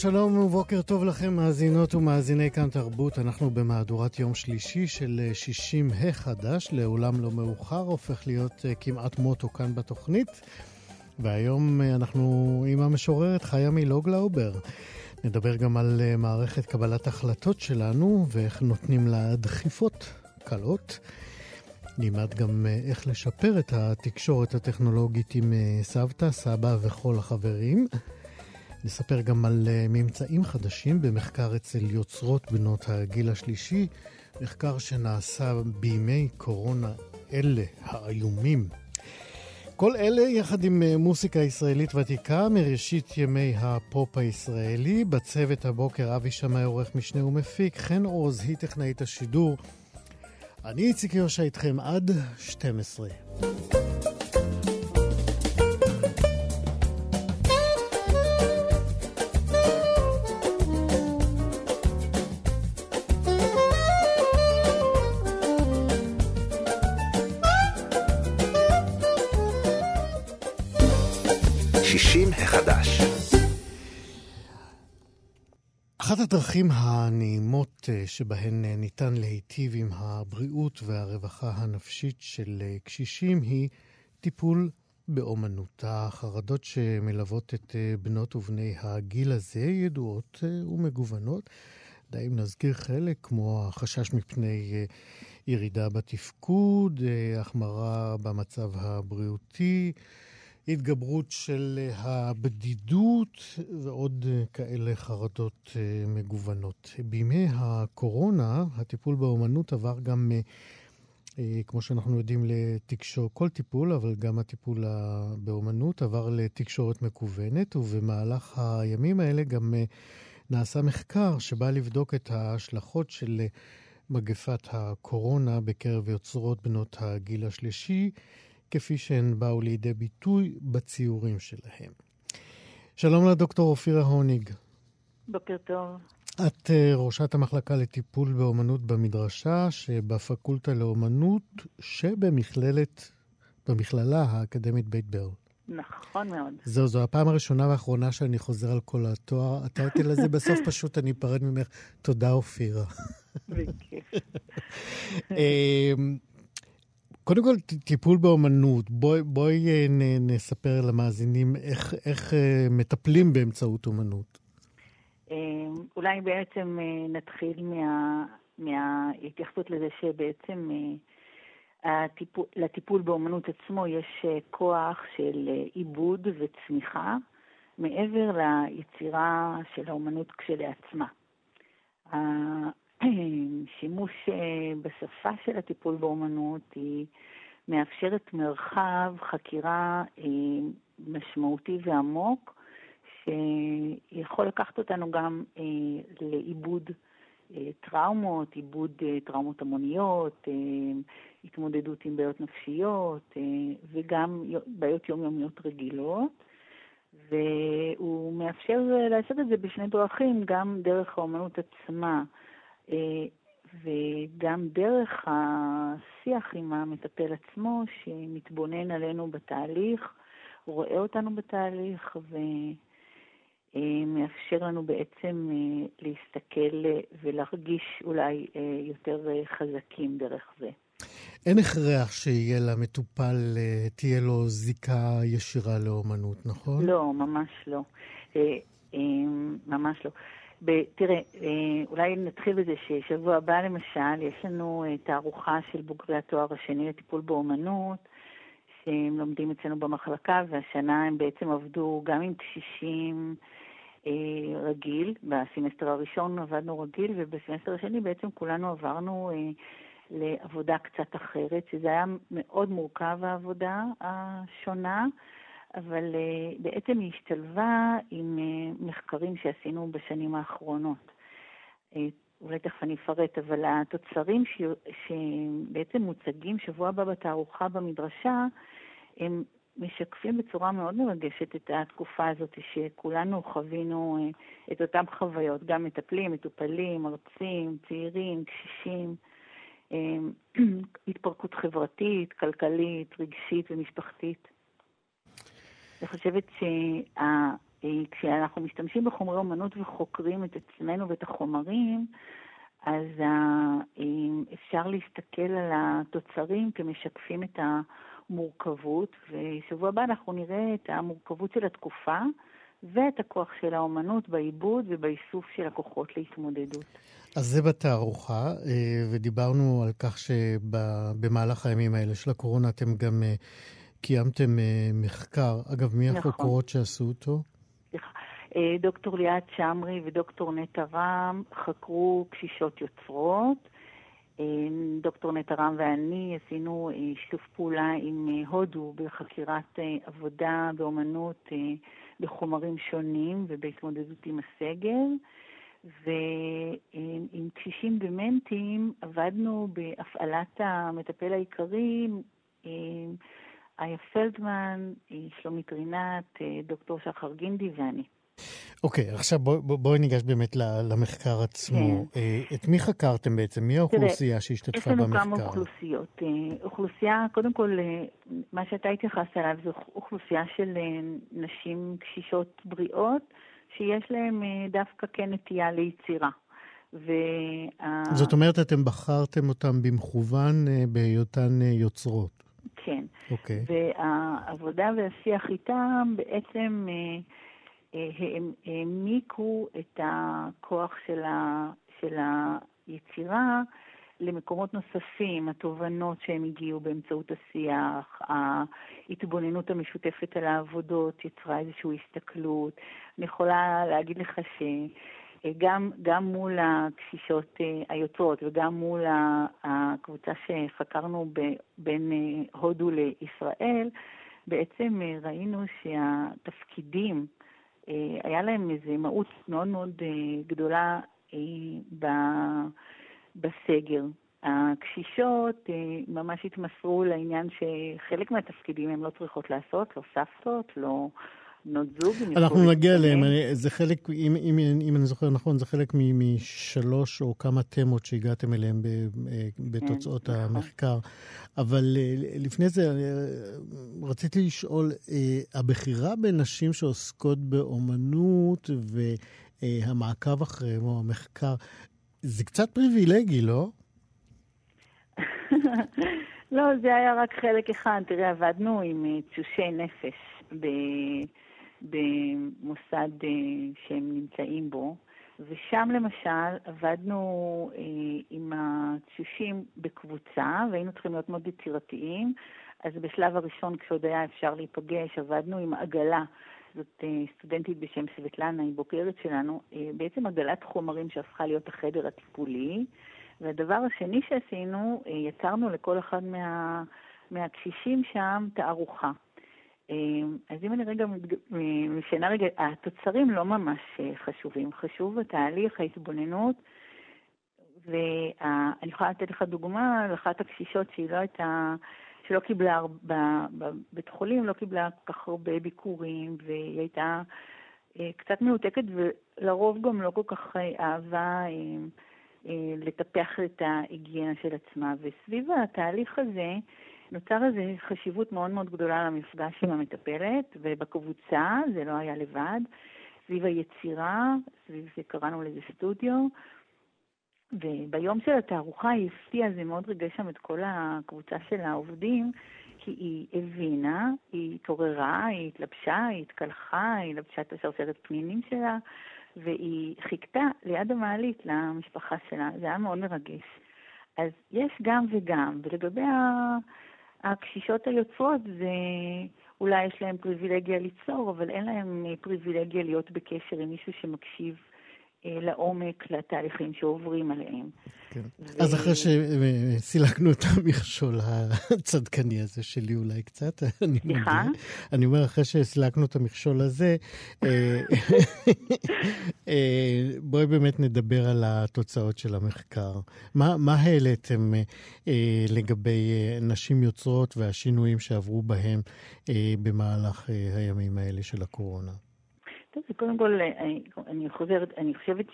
שלום, ובוקר טוב לכם, מאזינות ומאזיני כאן תרבות. אנחנו במהדורת יום שלישי של 60 ה חדש, לעולם לא מאוחר, הופך להיות אה, כמעט מוטו כאן בתוכנית. והיום אה, אנחנו עם המשוררת חיה מילוגלאובר. נדבר גם על אה, מערכת קבלת החלטות שלנו ואיך נותנים לה דחיפות קלות. נלמד גם איך לשפר את התקשורת הטכנולוגית עם סבתא, סבא וכל החברים. נספר גם על אה, ממצאים חדשים במחקר אצל יוצרות בנות הגיל השלישי, מחקר שנעשה בימי קורונה אלה האיומים. כל אלה יחד עם אה, מוסיקה ישראלית ותיקה מראשית ימי הפופ הישראלי. בצוות הבוקר אבי שמאי עורך משנה ומפיק, חן עוז היא טכנאית השידור. אני איציק יושע איתכם עד 12. אחת הדרכים הנעימות אה, שבהן אה, ניתן להיטיב עם הבריאות והרווחה הנפשית של אה, קשישים היא טיפול באומנות. החרדות שמלוות את בנות ובני הגיל הזה ידועות ומגוונות. די אם נזכיר חלק, כמו החשש מפני ירידה בתפקוד, החמרה במצב הבריאותי, התגברות של אה, הבדידות ועוד אה, כאלה חרדות אה, מגוונות. בימי הקורונה הטיפול באומנות עבר גם, כמו שאנחנו יודעים, לתקשורת, כל טיפול, אבל גם הטיפול באומנות עבר לתקשורת מקוונת, ובמהלך הימים האלה גם נעשה מחקר שבא לבדוק את ההשלכות של מגפת הקורונה בקרב יוצרות בנות הגיל השלישי. כפי שהן באו לידי ביטוי בציורים שלהם. שלום לדוקטור אופירה הוניג. בוקר טוב. את uh, ראשת המחלקה לטיפול באומנות במדרשה שבפקולטה לאומנות שבמכללת, במכללה האקדמית בית ברל. נכון מאוד. זהו, זו הפעם הראשונה והאחרונה שאני חוזר על כל התואר. הטייטל הזה, בסוף פשוט אני אפרד ממך. תודה, אופירה. בכיף. קודם כל, טיפול באומנות. בואי, בואי אה, נספר למאזינים איך, איך אה, מטפלים באמצעות אומנות. אה, אולי בעצם נתחיל מה, מההתייחסות לזה שבעצם הטיפול, לטיפול באומנות עצמו יש כוח של עיבוד וצמיחה מעבר ליצירה של האומנות כשלעצמה. שימוש אה, בשפה של הטיפול באומנות היא מאפשרת מרחב חקירה אה, משמעותי ועמוק, שיכול לקחת אותנו גם אה, לעיבוד טראומות, עיבוד טראומות המוניות, התמודדות עם בעיות נפשיות וגם בעיות יומיומיות רגילות. והוא מאפשר לעשות את זה בשני דרכים, גם דרך האומנות עצמה. אה, וגם דרך השיח עם המטפל עצמו, שמתבונן עלינו בתהליך, רואה אותנו בתהליך ומאפשר לנו בעצם אה, להסתכל ולהרגיש אולי אה, יותר חזקים דרך זה. אין הכרח שיהיה למטופל, תהיה לו זיקה ישירה לאומנות, נכון? לא, ממש לא. ממש לא. ב, תראה, אה, אולי נתחיל בזה ששבוע הבא למשל, יש לנו אה, תערוכה של בוגרי התואר השני לטיפול באומנות, שהם לומדים אצלנו במחלקה, והשנה הם בעצם עבדו גם עם קשישים, רגיל, בסמסטר הראשון עבדנו רגיל, ובסמסטר השני בעצם כולנו עברנו לעבודה קצת אחרת, שזה היה מאוד מורכב העבודה השונה, אבל בעצם היא השתלבה עם מחקרים שעשינו בשנים האחרונות. אולי תכף אני אפרט, אבל התוצרים ש... שבעצם מוצגים שבוע הבא בתערוכה במדרשה, הם משקפים בצורה מאוד מרגשת את התקופה הזאת שכולנו חווינו אה, את אותן חוויות, גם מטפלים, מטופלים, מרצים, צעירים, קשישים, אה, התפרקות חברתית, כלכלית, רגשית ומשפחתית. אני חושבת שה... כשאנחנו משתמשים בחומרי אומנות וחוקרים את עצמנו ואת החומרים, אז אפשר להסתכל על התוצרים כמשקפים את המורכבות, ושבוע הבא אנחנו נראה את המורכבות של התקופה ואת הכוח של האומנות בעיבוד ובאיסוף של הכוחות להתמודדות. אז זה בתערוכה, אה, ודיברנו על כך שבמהלך הימים האלה של הקורונה אתם גם אה, קיימתם אה, מחקר. אגב, מי נכון. החוקרות שעשו אותו? אה, דוקטור ליאת שמרי ודוקטור נטע רם חקרו קשישות יוצרות. אה, דוקטור נטע רם ואני עשינו שיתוף פעולה עם הודו בחקירת עבודה באומנות בחומרים שונים ובהתמודדות עם הסגר. ועם קשישים דמנטיים עבדנו בהפעלת המטפל העיקרי איה פלדמן, שלומית רינת, דוקטור שחר גינדי ואני. אוקיי, okay, עכשיו בואי בוא, בוא ניגש באמת למחקר עצמו. כן. אה, את מי חקרתם בעצם? מי האוכלוסייה שהשתתפה במחקר? יש לנו כמה אוכלוסיות. אה, אוכלוסייה, קודם כל, אה, מה שאתה התייחסת אליו זו אוכלוסייה של נשים קשישות בריאות, שיש להן דווקא כן נטייה ליצירה. וה... זאת אומרת, אתם בחרתם אותן במכוון בהיותן יוצרות. כן. אוקיי. Okay. והעבודה והשיח איתם בעצם... הם העמיקו את הכוח של, ה, של היצירה למקומות נוספים, התובנות שהם הגיעו באמצעות השיח, ההתבוננות המשותפת על העבודות יצרה איזושהי הסתכלות. אני יכולה להגיד לך שגם גם מול הקשישות אה, היוצרות וגם מול הקבוצה שחקרנו בין אה, הודו לישראל, בעצם אה, ראינו שהתפקידים היה להם איזו מהות מאוד מאוד גדולה בסגר. הקשישות ממש התמסרו לעניין שחלק מהתפקידים הן לא צריכות לעשות, לא סבתות, לא בנות זוג. אנחנו נגיע אליהם, זה חלק, אם, אם, אם אני זוכר נכון, זה חלק משלוש או כמה תמות שהגעתם אליהם בתוצאות כן, נכון. המחקר. אבל לפני זה, רציתי לשאול, הבחירה בנשים שעוסקות באומנות והמעקב אחריהם, או המחקר, זה קצת פריבילגי, לא? לא, זה היה רק חלק אחד. תראה, עבדנו עם תשושי נפש. במוסד אה, שהם נמצאים בו, ושם למשל עבדנו אה, עם התשושים בקבוצה, והיינו צריכים להיות מאוד יצירתיים. אז בשלב הראשון, כשעוד היה אפשר להיפגש, עבדנו עם עגלה. זאת אה, סטודנטית בשם סבטלנה, היא בוקרת שלנו, בעצם עגלת חומרים שהפכה להיות החדר הטיפולי. והדבר השני שעשינו, יצרנו לכל אחד מה, מהקשישים שם תערוכה. אמ, אז אם אני רגע משנה רגע, התוצרים לא ממש אה, חשובים. חשוב התהליך, ההתבוננות, ואני יכולה לתת לך דוגמה על אחת הקשישות שהיא לא הייתה, שלא קיבלה, בבית חולים לא קיבלה כל כך הרבה ביקורים, והיא הייתה אה, קצת מנותקת, ולרוב גם לא כל כך אה, אהבה לטפח את ההיגיינה של עצמה. וסביב התהליך הזה, נוצר איזו חשיבות מאוד מאוד גדולה למפגש עם המטפלת, ובקבוצה, זה לא היה לבד, סביב היצירה, סביב זה קראנו לזה סטודיו, וביום של התערוכה היא הפתיעה, זה מאוד ריגש שם את כל הקבוצה של העובדים, כי היא הבינה, היא התעוררה, היא התלבשה, היא התקלחה, היא לבשה את השרשרת פנינים שלה, והיא חיכתה ליד המעלית למשפחה שלה. זה היה מאוד מרגש. אז יש גם וגם, ולגבי ה... הקשישות היוצרות זה אולי יש להם פריבילגיה ליצור, אבל אין להם פריבילגיה להיות בקשר עם מישהו שמקשיב. אה, לעומק לתהליכים שעוברים עליהם. כן. ו... אז אחרי שסילקנו את המכשול הצדקני הזה שלי אולי קצת, אני סליחה? אני אומר, אחרי שסילקנו את המכשול הזה, אה, אה, בואי באמת נדבר על התוצאות של המחקר. מה, מה העליתם לגבי נשים יוצרות והשינויים שעברו בהם במהלך הימים האלה של הקורונה? טוב, קודם כל, אני, אני חוזרת, אני חושבת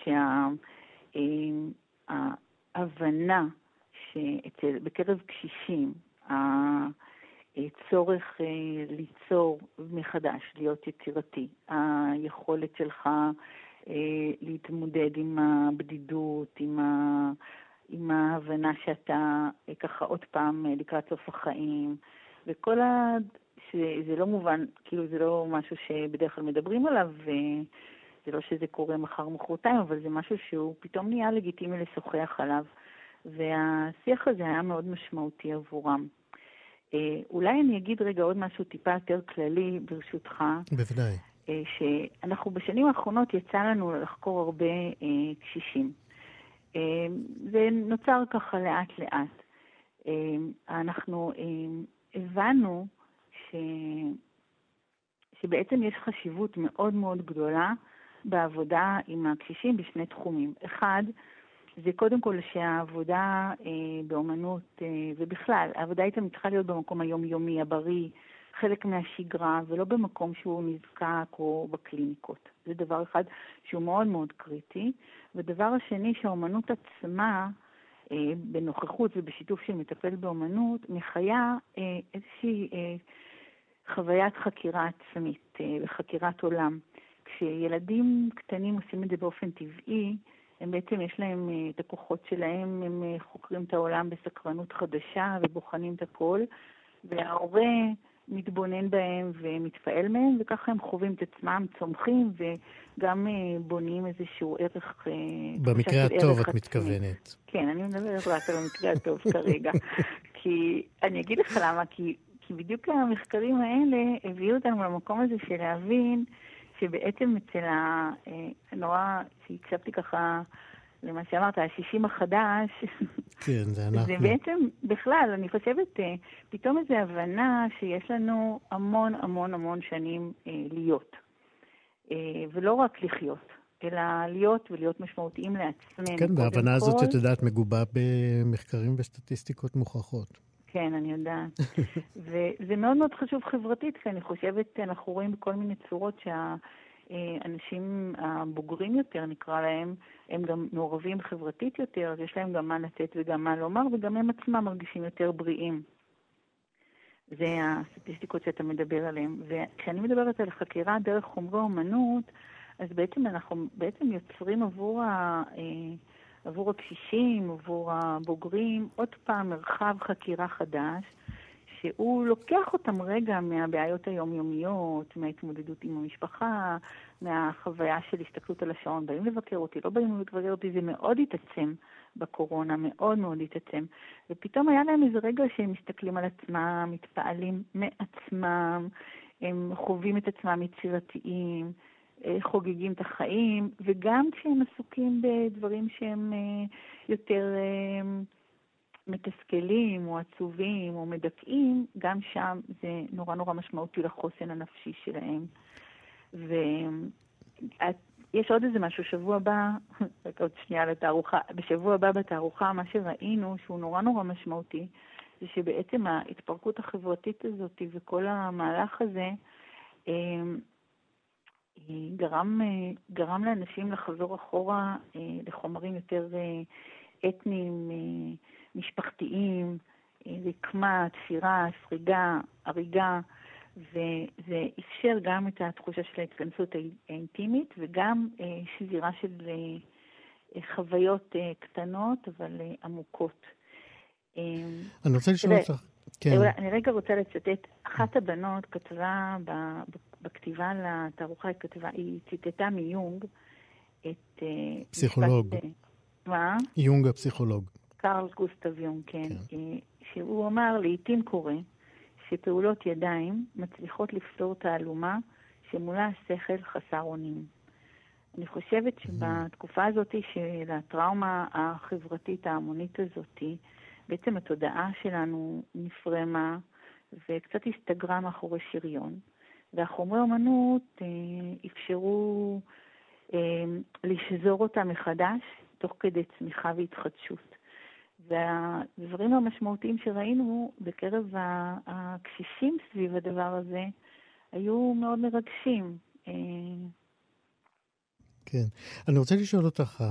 שההבנה אה, שבקרב קשישים, הצורך אה, ליצור מחדש, להיות יצירתי, היכולת שלך אה, להתמודד עם הבדידות, עם, ה, עם ההבנה שאתה ככה עוד פעם לקראת סוף החיים, וכל שזה לא מובן, כאילו זה לא משהו שבדרך כלל מדברים עליו, וזה לא שזה קורה מחר מחרתיים, אבל זה משהו שהוא פתאום נהיה לגיטימי לשוחח עליו, והשיח הזה היה מאוד משמעותי עבורם. אה, אולי אני אגיד רגע עוד משהו טיפה יותר כללי, ברשותך. בוודאי. אה, שאנחנו בשנים האחרונות יצא לנו לחקור הרבה אה, קשישים. זה נוצר ככה לאט-לאט. אנחנו הבנו ש... שבעצם יש חשיבות מאוד מאוד גדולה בעבודה עם הקשישים בשני תחומים. אחד, זה קודם כל שהעבודה אה, באומנות, אה, ובכלל, העבודה איתם צריכה להיות במקום היומיומי, הבריא, חלק מהשגרה, ולא במקום שהוא נזקק או בקליניקות. זה דבר אחד שהוא מאוד מאוד קריטי. ודבר השני, שהאומנות עצמה, אה, בנוכחות ובשיתוף של מטפל באומנות, מחיה אה, איזושהי... אה, חוויית חקירה עצמית אה, וחקירת עולם. כשילדים קטנים עושים את זה באופן טבעי, הם בעצם יש להם אה, את הכוחות שלהם, הם אה, חוקרים את העולם בסקרנות חדשה ובוחנים את הכל, וההורה מתבונן בהם ומתפעל מהם, וככה הם חווים את עצמם, צומחים וגם בונים איזשהו ערך... במקרה הטוב את מתכוונת. כן, אני מדברת רק על המקרה הטוב כרגע. כי אני אגיד לך למה, כי כי בדיוק המחקרים האלה הביאו אותנו למקום הזה של להבין שבעצם אצל ה... אה, נורא, שהקשבתי ככה למה שאמרת, השישים החדש, כן, זה אנחנו. זה בעצם, בכלל, אני חושבת, אה, פתאום איזו הבנה שיש לנו המון המון המון שנים אה, להיות. ולא רק לחיות, אלא להיות ולהיות משמעותיים לעצמנו. כן, וההבנה הזאת, את יודעת, מגובה במחקרים וסטטיסטיקות מוכחות. כן, אני יודעת. וזה מאוד מאוד חשוב חברתית, כי אני חושבת, אנחנו רואים בכל מיני צורות שהאנשים הבוגרים יותר, נקרא להם, הם גם מעורבים חברתית יותר, אז יש להם גם מה לתת וגם מה לומר, וגם הם עצמם מרגישים יותר בריאים. זה הסטטיסטיקות שאתה מדבר עליהן. וכשאני מדברת על חקירה דרך חומרי אומנות, אז בעצם אנחנו בעצם יוצרים עבור ה... אה, עבור הקשישים, עבור הבוגרים, עוד פעם מרחב חקירה חדש, שהוא לוקח אותם רגע מהבעיות היומיומיות, מההתמודדות עם המשפחה, מהחוויה של הסתכלות על השעון, באים לבקר אותי, לא באים לבקר אותי, זה מאוד התעצם בקורונה, מאוד מאוד התעצם. ופתאום היה להם איזה רגע שהם מסתכלים על עצמם, מתפעלים מעצמם, הם חווים את עצמם יצירתיים. אה, חוגגים את החיים, וגם כשהם עסוקים בדברים שהם אה, יותר אה, מתסכלים או עצובים או מדכאים, גם שם זה נורא נורא משמעותי לחוסן הנפשי שלהם. ויש עוד איזה משהו, שבוע הבא, רק עוד שנייה לתערוכה, בשבוע הבא בתערוכה, מה שראינו, שהוא נורא נורא משמעותי, זה שבעצם ההתפרקות החברתית הזאת וכל המהלך הזה, גרם, אה, גרם לאנשים לחזור אחורה אה, לחומרים יותר אה, אתניים, משפחתיים, רקמה, תפירה, סריגה, הריגה, וזה אפשר גם את התחושה של ההתכנסות האינטימית וגם שזירה של חוויות קטנות אבל עמוקות. אני רוצה לשאול אותך, כן. אני רגע רוצה לצטט, אחת הבנות כתבה בכתיבה לתערוכה, היא כתבה, היא ציטטה מיונג את... אה, פסיכולוג. משפט, מה? יונג הפסיכולוג. קרל גוסטב יונג, כן. כן. שהוא אמר, לעיתים קורה שפעולות ידיים מצליחות לפתור תעלומה שמולה השכל חסר אונים. אני חושבת שבתקופה הזאת של הטראומה החברתית ההמונית הזאת, בעצם התודעה שלנו נפרמה וקצת הסתגרה מאחורי שריון, והחומרי אומנות אה, אפשרו אה, לשזור אותה מחדש תוך כדי צמיחה והתחדשות. והדברים המשמעותיים שראינו בקרב הקשישים סביב הדבר הזה היו מאוד מרגשים. אה, כן. אני רוצה לשאול אותך,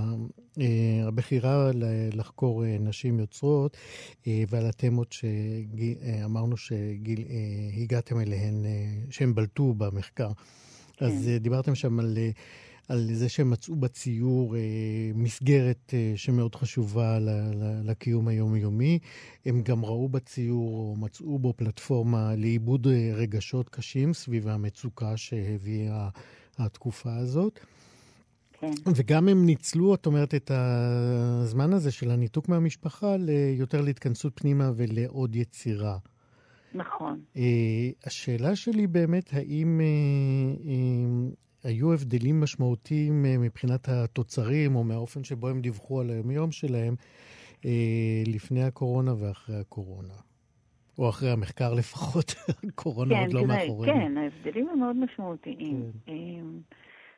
אה, הבחירה לחקור אה, נשים יוצרות ועל התמות שאמרנו שהגעתם אליהן, שהן בלטו במחקר. כן. אז דיברתם שם על על זה שהם מצאו בציור אה, מסגרת אה, שמאוד חשובה לקיום היומיומי. הם גם ראו בציור, או מצאו בו פלטפורמה לעיבוד אה, רגשות קשים סביב המצוקה שהביאה התקופה הזאת. כן. וגם הם ניצלו, את אומרת, את הזמן הזה של הניתוק מהמשפחה יותר להתכנסות פנימה ולעוד יצירה. נכון. Uh, השאלה שלי באמת, האם uh, uh, היו הבדלים משמעותיים אה, מבחינת התוצרים או מהאופן שבו הם דיווחו על היום-יום שלהם אה, לפני הקורונה ואחרי הקורונה. או אחרי המחקר לפחות, הקורונה כן, עוד לא מאחורינו. כן, ההבדלים הם מאוד משמעותיים. כן.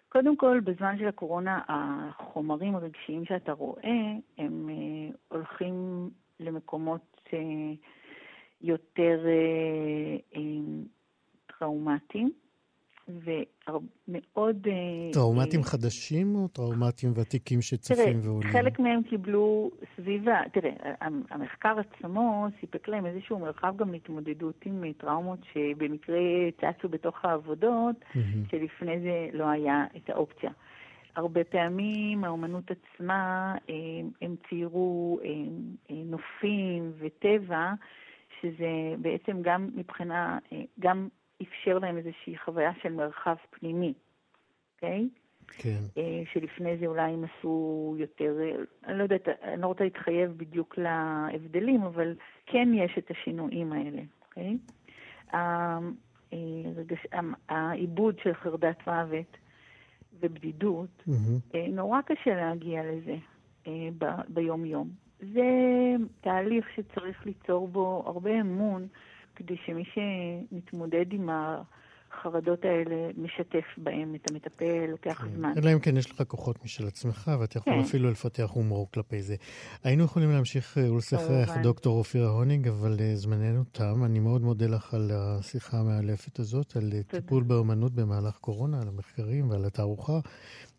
קודם כל, בזמן של הקורונה, החומרים הרגשיים שאתה רואה, הם אה, הולכים למקומות יותר אמ, טראומטיים. ומאוד... אה, טראומטים אה, חדשים או טראומטים ותיקים שצופים ועולים? תראה, חלק מהם קיבלו סביבה, תראה, המחקר עצמו סיפק להם איזשהו מרחב גם להתמודדות עם טראומות שבמקרה צצו בתוך העבודות. שלפני זה לא היה את האופציה. הרבה פעמים האומנות עצמה, הם, אה, הם ציירו הם, נופים וטבע, שזה בעצם גם מבחינה, גם אפשר להם איזושהי חוויה של מרחב פנימי, אוקיי? כן. אה, שלפני זה אולי הם עשו יותר, אני לא יודעת, אני לא רוצה להתחייב בדיוק להבדלים, אבל כן יש את השינויים האלה, אוקיי? אה, העיבוד של חרדת מוות ובדידות, mm-hmm. נורא קשה להגיע לזה ביום-יום. זה תהליך שצריך ליצור בו הרבה אמון כדי שמי שמתמודד עם החרדות האלה משתף בהם את המטפל, לוקח כן. זמן. אלא אם כן יש לך כוחות משל עצמך, ואתה יכול כן. אפילו לפתח הומור כלפי זה. היינו יכולים להמשיך אה, ולשחח דוקטור אופירה הוניג, אבל אה, זמננו תם. אני מאוד מודה לך על השיחה המאלפת הזאת, על אה, תודה. טיפול באומנות במהלך קורונה, על המחקרים ועל התערוכה.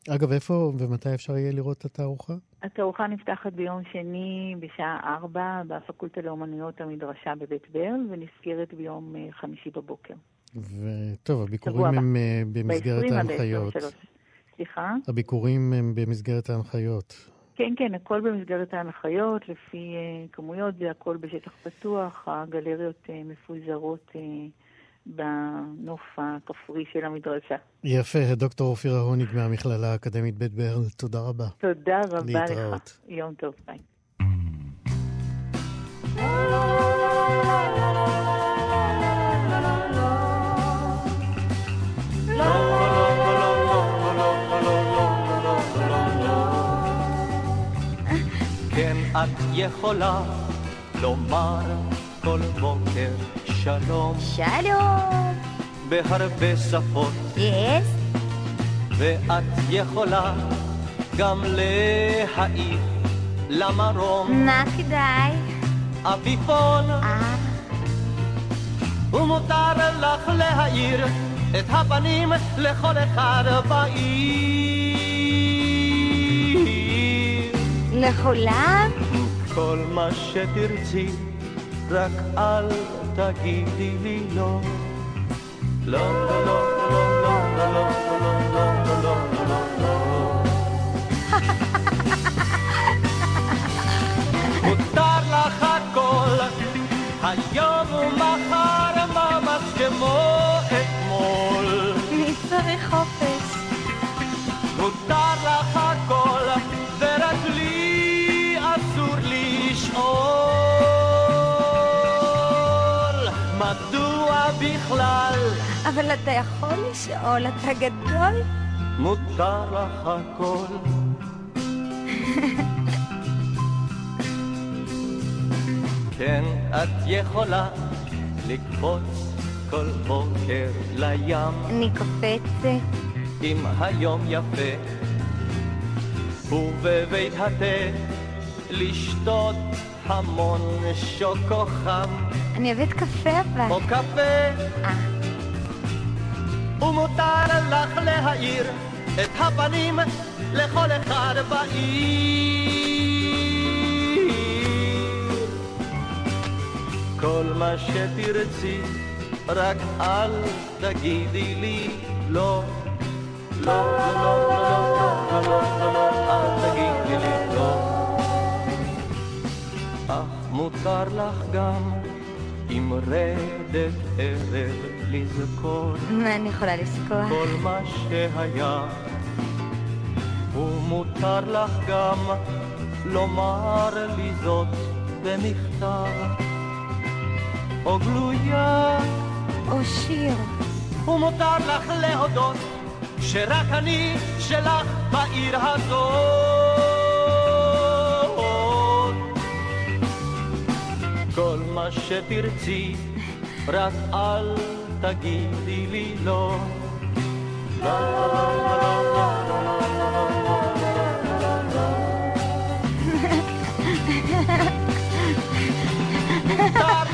אגב, איפה ומתי אפשר יהיה לראות את התערוכה? התערוכה נפתחת ביום שני בשעה 4 בפקולטה לאומנויות המדרשה בבית ברל, ונסגרת ביום אה, חמישי בבוקר. וטוב, הביקורים הם אה, במסגרת ההנחיות. סליחה? הביקורים הם במסגרת ההנחיות. כן, כן, הכל במסגרת ההנחיות, לפי uh, כמויות, זה הכל בשטח פתוח, הגלריות מפוזרות בנוף הכפרי של המדרשה. יפה, דוקטור אופירה הוניג מהמכללה האקדמית בית ברל, תודה רבה. תודה רבה להתראות. לך. יום טוב, ביי. כן, את יכולה לומר כל בוקר שלום. שלום. בהרבה שפות. יס. ואת יכולה גם להעיף למרום. מה כדאי? עפיפון. אה. ומותר לך להאיר את הפנים לכל אחד בעיר. לכולם? כל מה שתרצי, רק אל תגידי לי לא. לא, לא, לא, לא, לא, לא, לא, לא, לא, לא, לא, לא. מותר לך הכל, היום ומחר ממש כמו אתמול. צריך חופש? אבל אתה יכול לשאול, אתה גדול? מותר לך הכל. כן, את יכולה לקפוץ כל בוקר לים, אני קופצת. אם היום יפה, ובבית התה לשתות המון שוקו חם, אני אוהבת קפה אבל. או קפה, אה, ומותר לך להאיר את הפנים לכל אחד בעיר. כל מה שתרצי, רק אל תגידי לי לא. לא, לא, לא, לא, לא, לא, לא, לא, אל תגידי לי לא. אך מותר לך גם עם רדת ערב לזכור אני יכולה לזכור? כל מה שהיה, ומותר לך גם לומר לי זאת במכתב, או גלויה, או שיר. ומותר לך להודות שרק אני שלך בעיר הזאת. כל מה שתרצי, רק אל תגידי לי לא. מותר לך הכל,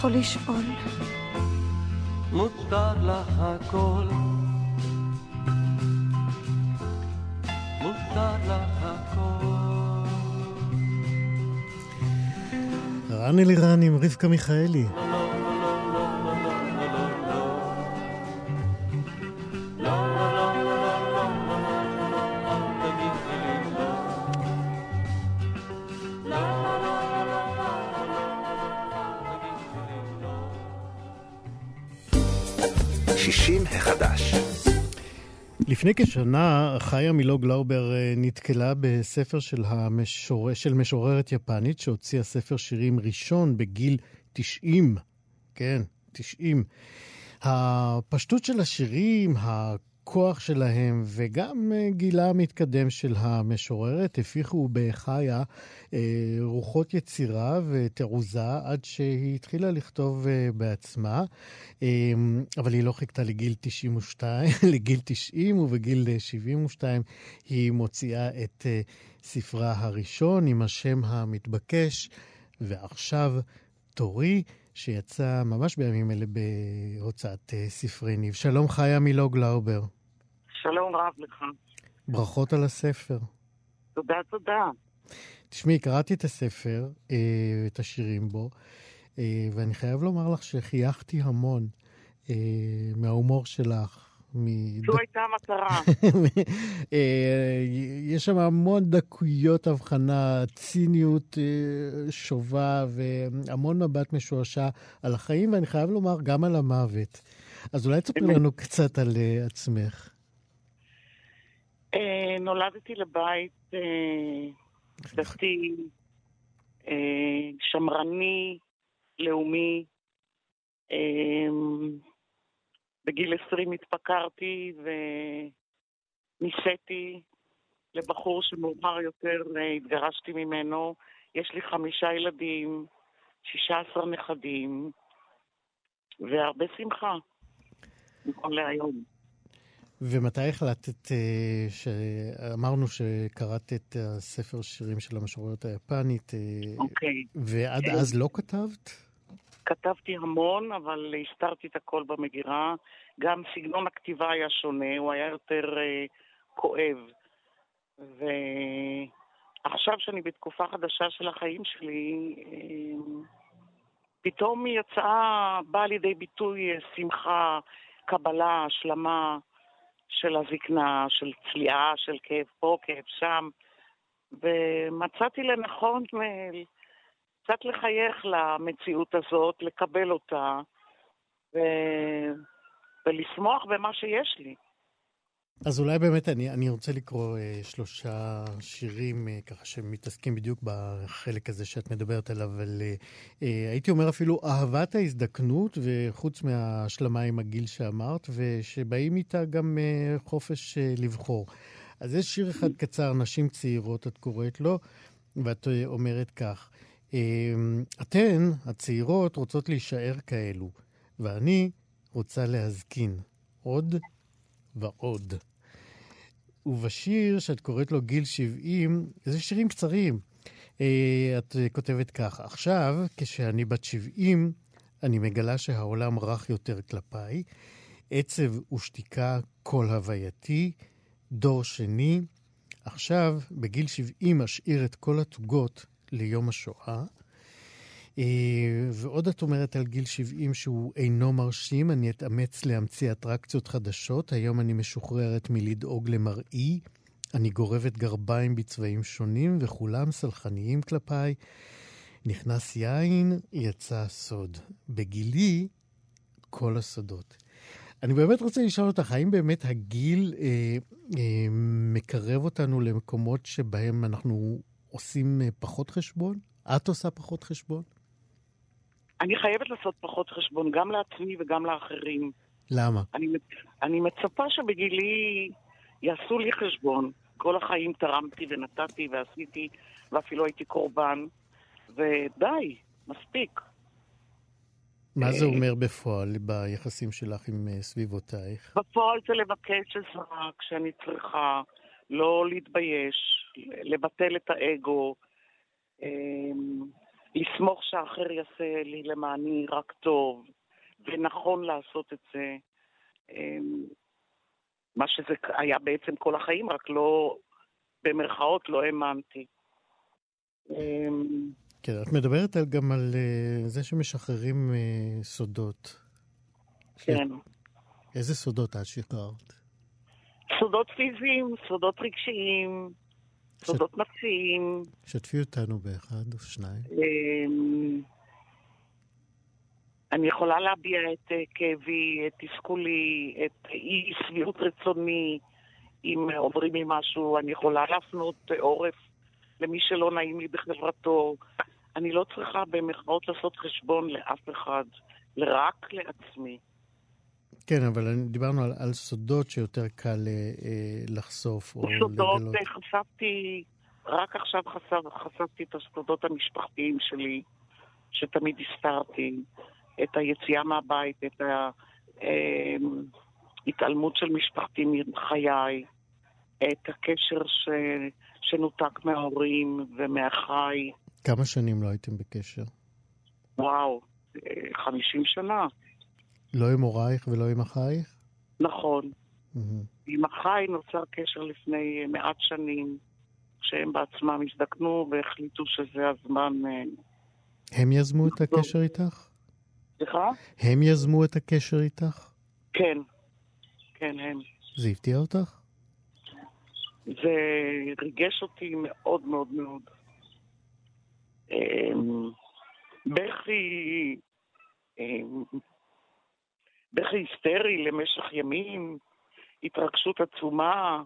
יכול לשאול. מותר לך הכל. מותר לך הכל. רן אלירן עם רבקה מיכאלי. שישים לפני כשנה חיה מילו גלאובר אה, נתקלה בספר של, המשור... של משוררת יפנית שהוציאה ספר שירים ראשון בגיל 90. כן, 90. הפשטות של השירים, הכוח שלהם וגם אה, גילה המתקדם של המשוררת הפיחו בחיה אה, רוחות יצירה ותעוזה עד שהיא התחילה לכתוב אה, בעצמה. אה, אבל היא לא חיכתה לגיל 92, לגיל 90, ובגיל אה, 72 היא מוציאה את ספרה הראשון עם השם המתבקש, ועכשיו תורי, שיצא ממש בימים אלה בהוצאת ספרי ניב. שלום חיה מילו גלאובר. שלום רב לך. ברכות על הספר. תודה, תודה. תשמעי, קראתי את הספר, אה, את השירים בו, אה, ואני חייב לומר לך שחייכתי המון אה, מההומור שלך. מד- זו הייתה המטרה. יש שם המון דקויות הבחנה, ציניות שובה והמון מבט משועשע על החיים, ואני חייב לומר גם על המוות. אז אולי תספרי אמת. לנו קצת על עצמך. אה, נולדתי לבית אה, דתי, אה, שמרני, לאומי. בגיל 20 התפקרתי ונישאתי לבחור שמאוחר יותר התגרשתי ממנו. יש לי חמישה ילדים, 16 נכדים, והרבה שמחה, נכון להיום. ומתי החלטת, אה, שאמרנו שקראת את הספר שירים של המשוררת היפנית, אה, אוקיי. ועד כן. אז לא כתבת? כתבתי המון, אבל הסתרתי את הכל במגירה. גם סגנון הכתיבה היה שונה, הוא היה יותר אה, כואב. ועכשיו שאני בתקופה חדשה של החיים שלי, אה, פתאום היא יצאה, באה לידי ביטוי אה, שמחה, קבלה, השלמה של הזקנה, של צליעה, של כאב פה, כאב שם. ומצאתי לנכון קצת לחייך למציאות הזאת, לקבל אותה, ו... ולשמוח במה שיש לי. אז אולי באמת אני, אני רוצה לקרוא אה, שלושה שירים אה, ככה שמתעסקים בדיוק בחלק הזה שאת מדברת עליו, אבל אה, אה, הייתי אומר אפילו אהבת ההזדקנות, וחוץ מההשלמה עם הגיל שאמרת, ושבאים איתה גם אה, חופש אה, לבחור. אז יש שיר אחד קצר, נשים צעירות, את קוראת לו, ואת אה, אומרת כך, אה, אתן, הצעירות, רוצות להישאר כאלו, ואני רוצה להזקין עוד ועוד. ובשיר שאת קוראת לו גיל 70, זה שירים קצרים. אה, את כותבת כך, עכשיו, כשאני בת 70, אני מגלה שהעולם רך יותר כלפיי, עצב ושתיקה כל הווייתי, דור שני. עכשיו, בגיל 70, אשאיר את כל התוגות ליום השואה. אה, ועוד את אומרת על גיל 70 שהוא אינו מרשים, אני אתאמץ להמציא אטרקציות חדשות, היום אני משוחררת מלדאוג למראי, אני גורבת גרביים בצבעים שונים וכולם סלחניים כלפיי. נכנס יין, יצא סוד. בגילי, כל הסודות. אני באמת רוצה לשאול אותך, האם באמת הגיל אה, אה, מקרב אותנו למקומות שבהם אנחנו עושים אה, פחות חשבון? את עושה פחות חשבון? אני חייבת לעשות פחות חשבון, גם לעצמי וגם לאחרים. למה? אני, אני מצפה שבגילי יעשו לי חשבון. כל החיים תרמתי ונתתי ועשיתי, ואפילו הייתי קורבן, ודי, מספיק. מה זה אומר בפועל ביחסים שלך עם אה, סביבותייך? בפועל זה לבקש עזרה כשאני צריכה, לא להתבייש, לבטל את האגו, אמ, לסמוך שהאחר יעשה לי למעני רק טוב, ונכון לעשות את זה. אמ, מה שזה היה בעצם כל החיים, רק לא, במרכאות, לא האמנתי. אמ, כן, את מדברת על, גם על uh, זה שמשחררים uh, סודות. כן. איזה סודות את שחררת? סודות פיזיים, סודות רגשיים, סודות נפשיים. שתפי אותנו באחד או שניים. אמ, אני יכולה להביע את אה, כאבי, את תסכולי, את אי שביעות רצוני, אם אומרים לי משהו, אני יכולה להפנות עורף למי שלא נעים לי בחברתו. אני לא צריכה במחאות לעשות חשבון לאף אחד, רק לעצמי. כן, אבל דיברנו על, על סודות שיותר קל אה, לחשוף או סודות, לגלות. אה, חשפתי, רק עכשיו חשף, חשפתי את הסודות המשפחתיים שלי, שתמיד הסתרתי, את היציאה מהבית, את ההתעלמות של משפחתי מחיי, את הקשר ש, שנותק מההורים ומאחיי. כמה שנים לא הייתם בקשר? וואו, אה, חמישים שנה. לא עם הורייך ולא עם אחייך? נכון. עם אחיי נוצר קשר לפני מעט שנים, כשהם בעצמם הזדקנו והחליטו שזה הזמן... אה, הם יזמו את הקשר איתך? סליחה? הם יזמו את הקשר איתך? כן. כן, הם. זה הפתיע אותך? זה ריגש אותי מאוד מאוד מאוד. אמ, בכי... בכי היסטרי למשך ימים, התרגשות עצומה.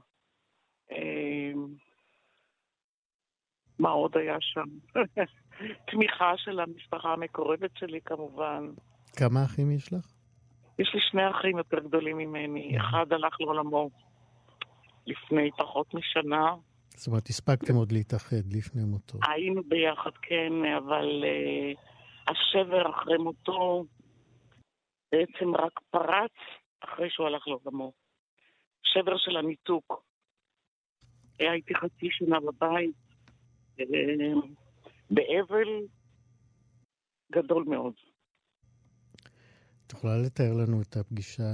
אמ, מה עוד היה שם? תמיכה של המשפחה המקורבת שלי כמובן. כמה אחים יש לך? יש לי שני אחים יותר גדולים ממני. אחד הלך לעולמו לפני פחות משנה. זאת אומרת, הספקתם עוד להתאחד לפני מותו. היינו ביחד, כן, אבל uh, השבר אחרי מותו בעצם רק פרץ אחרי שהוא הלך לעולמו. שבר של הניתוק. הייתי חצי שנה בבית, uh, באבל גדול מאוד. את יכולה לתאר לנו את הפגישה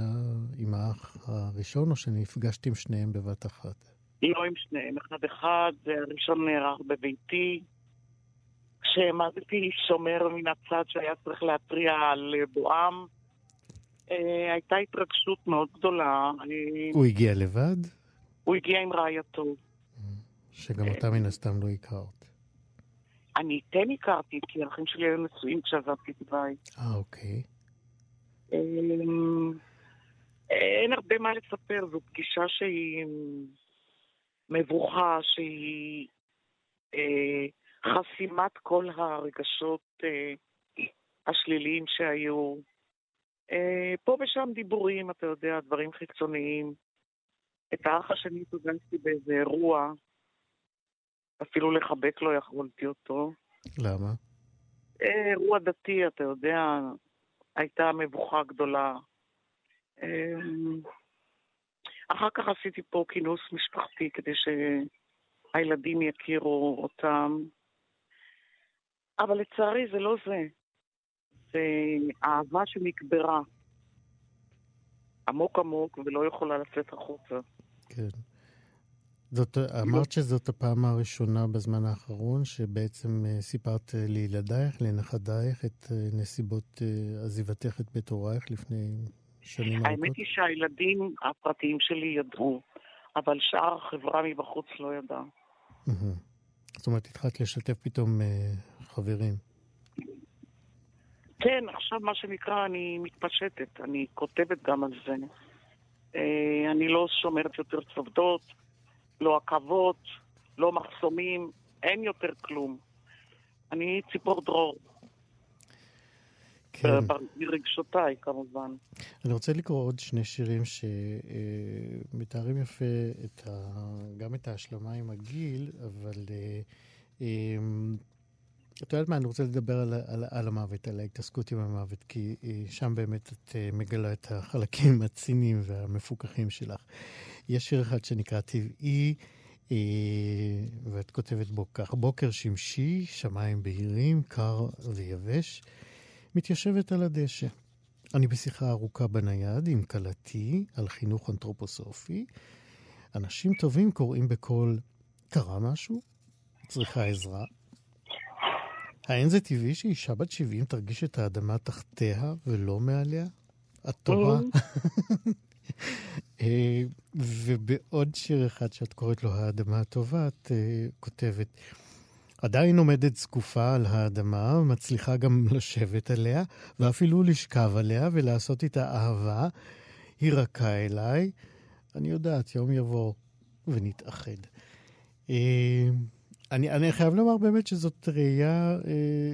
עם האח הראשון, או שנפגשתי עם שניהם בבת אחת? לא עם שניהם, אחד אחד, הראשון נערך בביתי. כשעמדתי שומר מן הצד שהיה צריך להתריע על בואם, אה, הייתה התרגשות מאוד גדולה. הוא הגיע לבד? הוא הגיע עם רעייתו. שגם אותה מן הסתם לא הכרת. אני כן הכרתי, כי האחים שלי היו נשואים כשעזבתי את הבית. אה, אוקיי. אמ, אין הרבה מה לספר, זו פגישה שהיא מבוכה, שהיא אה, חסימת כל הרגשות אה, השליליים שהיו. אה, פה ושם דיבורים, אתה יודע, דברים חיצוניים. את האח השני פגשתי באיזה אירוע, אפילו לחבק לא יכולתי אותו. למה? אה, אירוע דתי, אתה יודע, הייתה מבוכה גדולה. אה, אחר כך עשיתי פה כינוס משפחתי כדי שהילדים יכירו אותם. אבל לצערי זה לא זה. זה אהבה שנקברה עמוק עמוק ולא יכולה לצאת החוצה. כן. זאת, אמרת שזאת הפעם הראשונה בזמן האחרון שבעצם אה, סיפרת אה, לילדייך, לנכדייך, את אה, נסיבות עזיבתך את בית הורייך לפני שנים ארוכות? האמת היא שהילדים הפרטיים שלי ידעו, אבל שאר החברה מבחוץ לא ידעה. זאת אומרת, התחלת לשתף פתאום חברים. כן, עכשיו מה שנקרא, אני מתפשטת, אני כותבת גם על זה. אני לא שומרת יותר צוותות. לא עכבות, לא מחסומים, אין יותר כלום. אני ציפור דרור. כן. ברגשותיי, כמובן. אני רוצה לקרוא עוד שני שירים שמתארים יפה את ה... גם את ההשלמה עם הגיל, אבל אה, את יודעת מה, אני רוצה לדבר על, על, על המוות, על ההתעסקות עם המוות, כי אה, שם באמת את אה, מגלה את החלקים הציניים והמפוקחים שלך. יש שיר אחד שנקרא טבעי, אה, ואת כותבת בו כך: בוקר שמשי, שמיים בהירים, קר ויבש, מתיישבת על הדשא. אני בשיחה ארוכה בנייד עם כלתי על חינוך אנתרופוסופי. אנשים טובים קוראים בקול, קרה משהו? צריכה עזרה? האין זה טבעי שאישה בת 70 תרגיש את האדמה תחתיה ולא מעליה? את טובה? אה, ובעוד שיר אחד שאת קוראת לו האדמה הטובה, את uh, כותבת, עדיין עומדת זקופה על האדמה, מצליחה גם לשבת עליה, ואפילו לשכב עליה ולעשות איתה אהבה. היא רכה אליי. אני יודעת, יום יבוא ונתאחד. אני, אני חייב לומר באמת שזאת ראייה uh,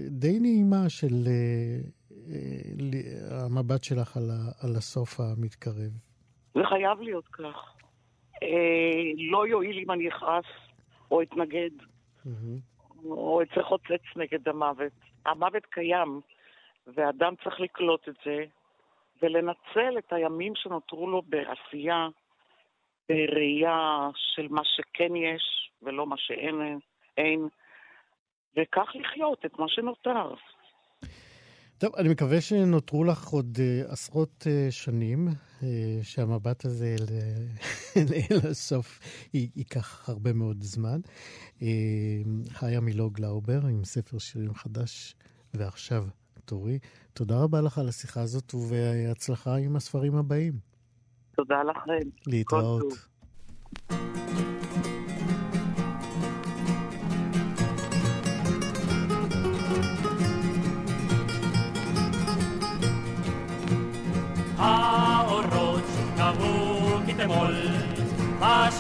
די נעימה של uh, uh, המבט שלך על, ה, על הסוף המתקרב. זה חייב להיות כך. אה, לא יועיל אם אני אכעס או אתנגד, mm-hmm. או אצא חוצץ נגד המוות. המוות קיים, ואדם צריך לקלוט את זה, ולנצל את הימים שנותרו לו בעשייה, בראייה של מה שכן יש ולא מה שאין, אין, וכך לחיות את מה שנותר. טוב, אני מקווה שנותרו לך עוד uh, עשרות uh, שנים, uh, שהמבט הזה אל הסוף ייקח הרבה מאוד זמן. Uh, חיה מילוג גלאובר עם ספר שירים חדש, ועכשיו תורי. תודה רבה לך על השיחה הזאת ובהצלחה עם הספרים הבאים. תודה לכם. להתראות.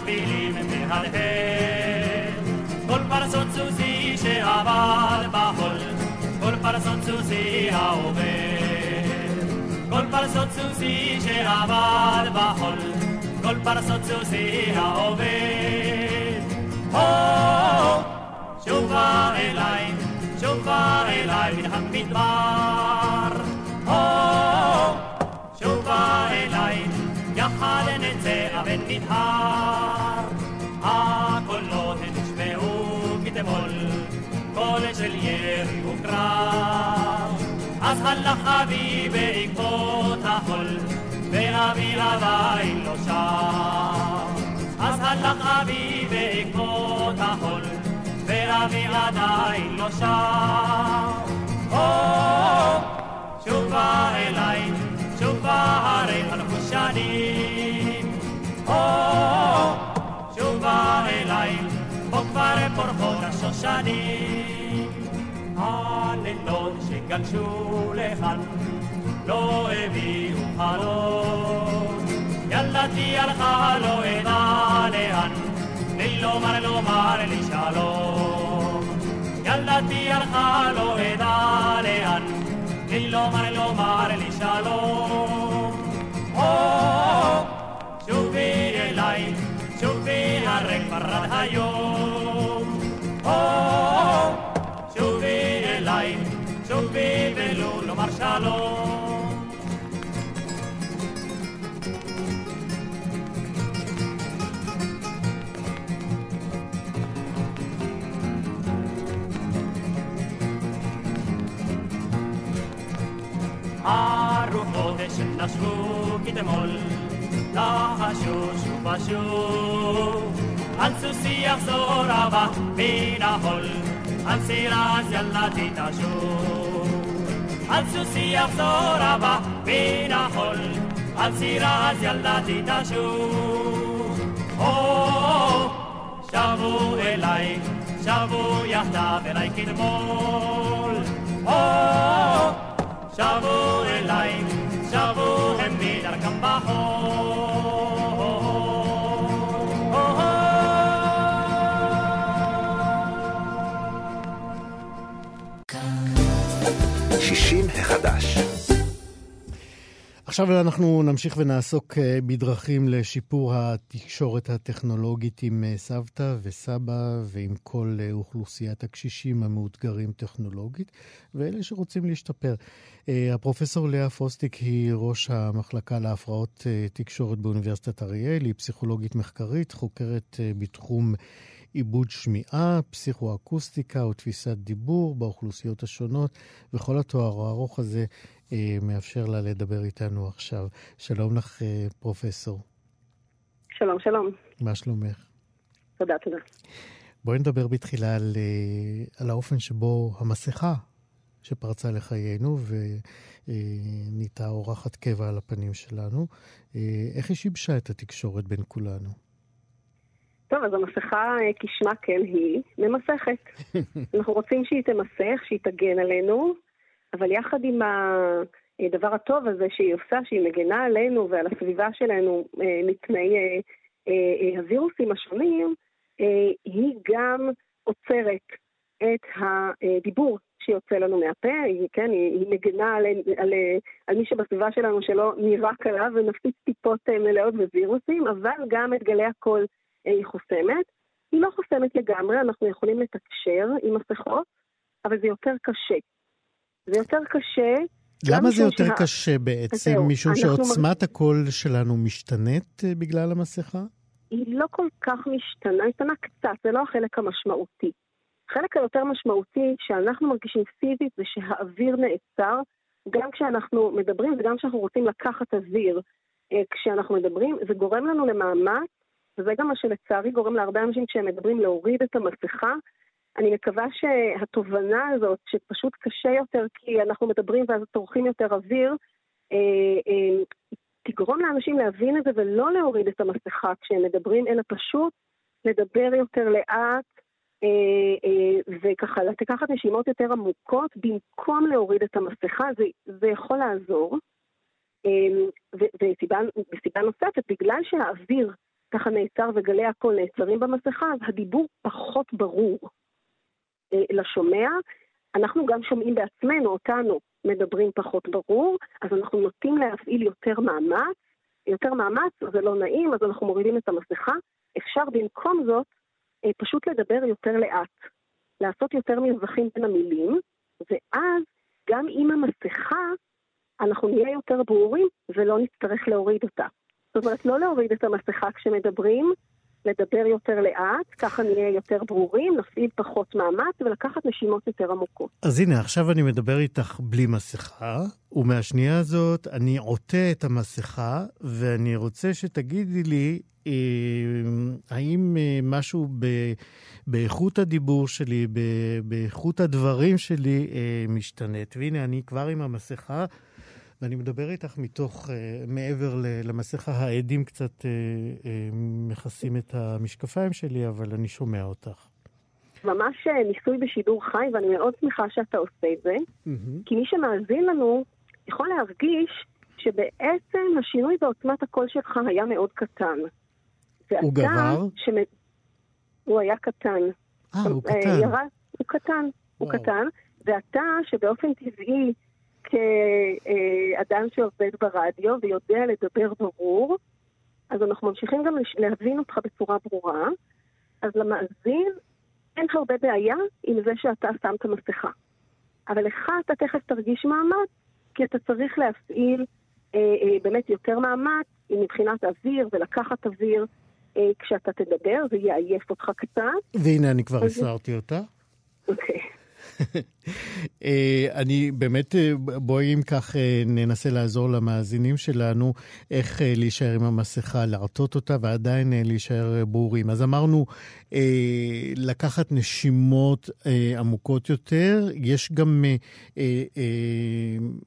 השבילים מהדהד. כל פרסות סוסי שעבר בחול, כל פרסות סוסי העובר. כל פרסות סוסי שעבר בחול, כל פרסות סוסי העובר. הו, שובה אליי, שובה אליי מן המדבר. הו, שובה אליי יחד נצא אבן נדהר. של ירי וקרב. אז הלך אבי בעקבות החול, ואבי עדיין לא שם. אז הלך אבי בעקבות החול, ואבי עדיין לא שם. שוב בא אליי שובה הרי חלפו שנים. או, שובה אליי, פה כבר פורחות השושנים. שגלשו לכאן לא הביאו חלום. ילדתי הלכה לא אדע לאן, בלי לומר לומר לי שלום. ילדתי הלכה לא אדע לאן, בלי לומר לומר לי שלום. שובי אליי, שובי הרי כבר עד היום. שובי אליי, שובי ולו לומר שלום. הרוחות שנשבו כתמול, לחשו שוב ושוב. על על סירה אז יאללה תתעשו. על סוסי יחזור הבא מן החול, על סירה אז יאללה תתעשו. או, שבו אליי, שבו יחדיו אליי כתמול. או, שבו אליי, שבו הם מדרכם בחול. 60 החדש. עכשיו אנחנו נמשיך ונעסוק אה, בדרכים לשיפור התקשורת הטכנולוגית עם אה, סבתא וסבא ועם כל אה, אוכלוסיית הקשישים המאותגרים טכנולוגית ואלה שרוצים להשתפר. הפרופסור לאה פוסטיק היא ראש המחלקה להפרעות תקשורת באוניברסיטת אריאל, היא פסיכולוגית מחקרית, חוקרת בתחום עיבוד שמיעה, פסיכואקוסטיקה ותפיסת דיבור באוכלוסיות השונות, וכל התואר הארוך הזה אה, מאפשר לה לדבר איתנו עכשיו. שלום לך, אה, פרופסור. שלום, שלום. מה שלומך? תודה, תודה. בואי נדבר בתחילה על, אה, על האופן שבו המסכה שפרצה לחיינו ונהייתה אורחת קבע על הפנים שלנו, איך היא שיבשה את התקשורת בין כולנו? טוב, אז המסכה, כשמה כן היא, ממסכת. אנחנו רוצים שהיא תמסך, שהיא תגן עלינו, אבל יחד עם הדבר הטוב הזה שהיא עושה, שהיא מגנה עלינו ועל הסביבה שלנו אה, מפני אה, אה, הווירוסים השונים, היא גם עוצרת את הדיבור שיוצא לנו מהפה, היא, כן, היא, היא מגנה על, על, על מי שבסביבה שלנו שלא נירק עליו ונפיץ טיפות מלאות בווירוסים, אבל גם את גלי הקול היא חוסמת. היא לא חוסמת לגמרי, אנחנו יכולים לתקשר עם מסכות, אבל זה יותר קשה. זה יותר קשה. למה זה יותר שה... קשה בעצם? זהו, משום שעוצמת מ... הקול שלנו משתנית אה, בגלל המסכה? היא לא כל כך משתנה, היא משתנה קצת, זה לא החלק המשמעותי. החלק היותר משמעותי שאנחנו מרגישים פיזית זה שהאוויר נעצר, גם כשאנחנו מדברים וגם כשאנחנו רוצים לקחת אוויר אה, כשאנחנו מדברים, זה גורם לנו למאמץ, וזה גם מה שלצערי גורם להרבה אנשים כשהם מדברים להוריד את המסכה, אני מקווה שהתובנה הזאת, שפשוט קשה יותר כי אנחנו מדברים ואז צורכים יותר אוויר, אה, אה, תגרום לאנשים להבין את זה ולא להוריד את המסכה כשהם מדברים, אלא פשוט לדבר יותר לאט, אה, וככה לקחת נשימות יותר עמוקות במקום להוריד את המסכה, זה, זה יכול לעזור. וסיבה נוספת, בגלל שהאוויר ככה נעצר וגלי הקול נעצרים במסכה, אז הדיבור פחות ברור. אה, לשומע, אנחנו גם שומעים בעצמנו, אותנו, מדברים פחות ברור, אז אנחנו נוטים להפעיל יותר מאמץ. יותר מאמץ, זה לא נעים, אז אנחנו מורידים את המסכה. אפשר במקום זאת אה, פשוט לדבר יותר לאט, לעשות יותר מרווחים בין המילים, ואז גם עם המסכה אנחנו נהיה יותר ברורים ולא נצטרך להוריד אותה. זאת אומרת, לא להוריד את המסכה כשמדברים, לדבר יותר לאט, ככה נהיה יותר ברורים, נפעיל פחות מאמץ ולקחת נשימות יותר עמוקות. אז הנה, עכשיו אני מדבר איתך בלי מסכה, ומהשנייה הזאת אני עוטה את המסכה, ואני רוצה שתגידי לי אה, האם אה, משהו ב, באיכות הדיבור שלי, ב, באיכות הדברים שלי אה, משתנית. והנה, אני כבר עם המסכה. ואני מדבר איתך מתוך, uh, מעבר למסך העדים קצת uh, uh, מכסים את המשקפיים שלי, אבל אני שומע אותך. ממש אה, ניסוי בשידור חי, ואני מאוד שמחה שאתה עושה את זה, מהמם. כי מי שמאזין לנו יכול להרגיש שבעצם השינוי בעוצמת הקול שלך היה מאוד קטן. הוא גבר? שמ... הוא היה קטן. אה, הוא אה, קטן. ירד, הוא קטן, הוא וואו. קטן, ואתה, שבאופן טבעי, כאדם שעובד ברדיו ויודע לדבר ברור, אז אנחנו ממשיכים גם להבין אותך בצורה ברורה, אז למאזין אין הרבה בעיה עם זה שאתה שמת מסכה. אבל לך אתה תכף תרגיש מאמץ, כי אתה צריך להפעיל אה, אה, באמת יותר מאמץ מבחינת אוויר ולקחת אוויר אה, כשאתה תדבר, זה יעייף אותך קצת. והנה, אני כבר הסרתי אותה. אוקיי. אה, אני באמת, אה, בואי אם כך אה, ננסה לעזור למאזינים שלנו איך להישאר עם המסכה, לעטות אותה ועדיין להישאר ברורים. אז אמרנו, לקחת נשימות עמוקות יותר, יש גם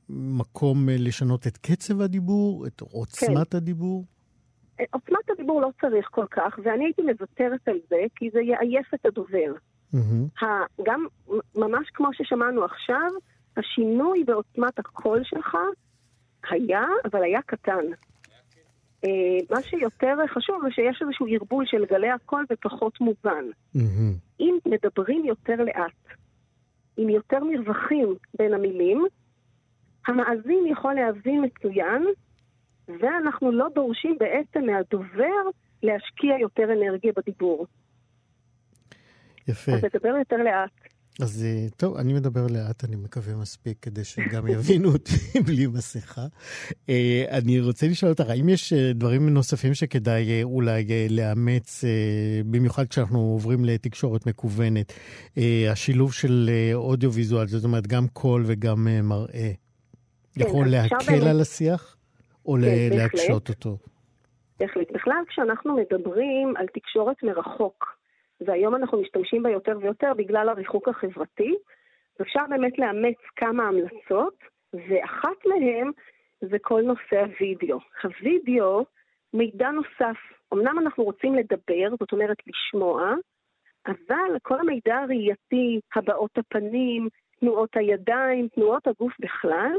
מקום לשנות את קצב הדיבור, את עוצמת הדיבור. אה, עוצמת הדיבור לא צריך כל כך, ואני הייתי מוותרת על זה, כי זה יעייף את הדובר. ה- גם ממש כמו ששמענו עכשיו, השינוי בעוצמת הקול שלך היה, אבל היה קטן. אה, מה שיותר חשוב זה שיש איזשהו ערבול של גלי הקול ופחות מובן. מהמם. אם מדברים יותר לאט, עם יותר מרווחים בין המילים, המאזין יכול להבין מצוין, ואנחנו לא דורשים בעצם מהדובר להשקיע יותר אנרגיה בדיבור. יפה. אז לדבר יותר לאט. אז אה, טוב, אני מדבר לאט, אני מקווה מספיק, כדי שגם יבינו אותי בלי מסכה. אה, אני רוצה לשאול אותך, האם יש אה, דברים נוספים שכדאי אולי לאמץ, במיוחד כשאנחנו עוברים לתקשורת מקוונת, השילוב של אודיו-ויזואל, זאת אומרת, גם קול וגם אה, מראה, יכול אז אפשר להקל על השיח, או כן. להקשות אותו? בהחלט. בכלל, כשאנחנו מדברים על תקשורת מרחוק, והיום אנחנו משתמשים בה יותר ויותר בגלל הריחוק החברתי, אפשר באמת לאמץ כמה המלצות, ואחת מהן זה כל נושא הוידאו. הוידאו, מידע נוסף. אמנם אנחנו רוצים לדבר, זאת אומרת לשמוע, אבל כל המידע הראייתי, הבעות הפנים, תנועות הידיים, תנועות הגוף בכלל,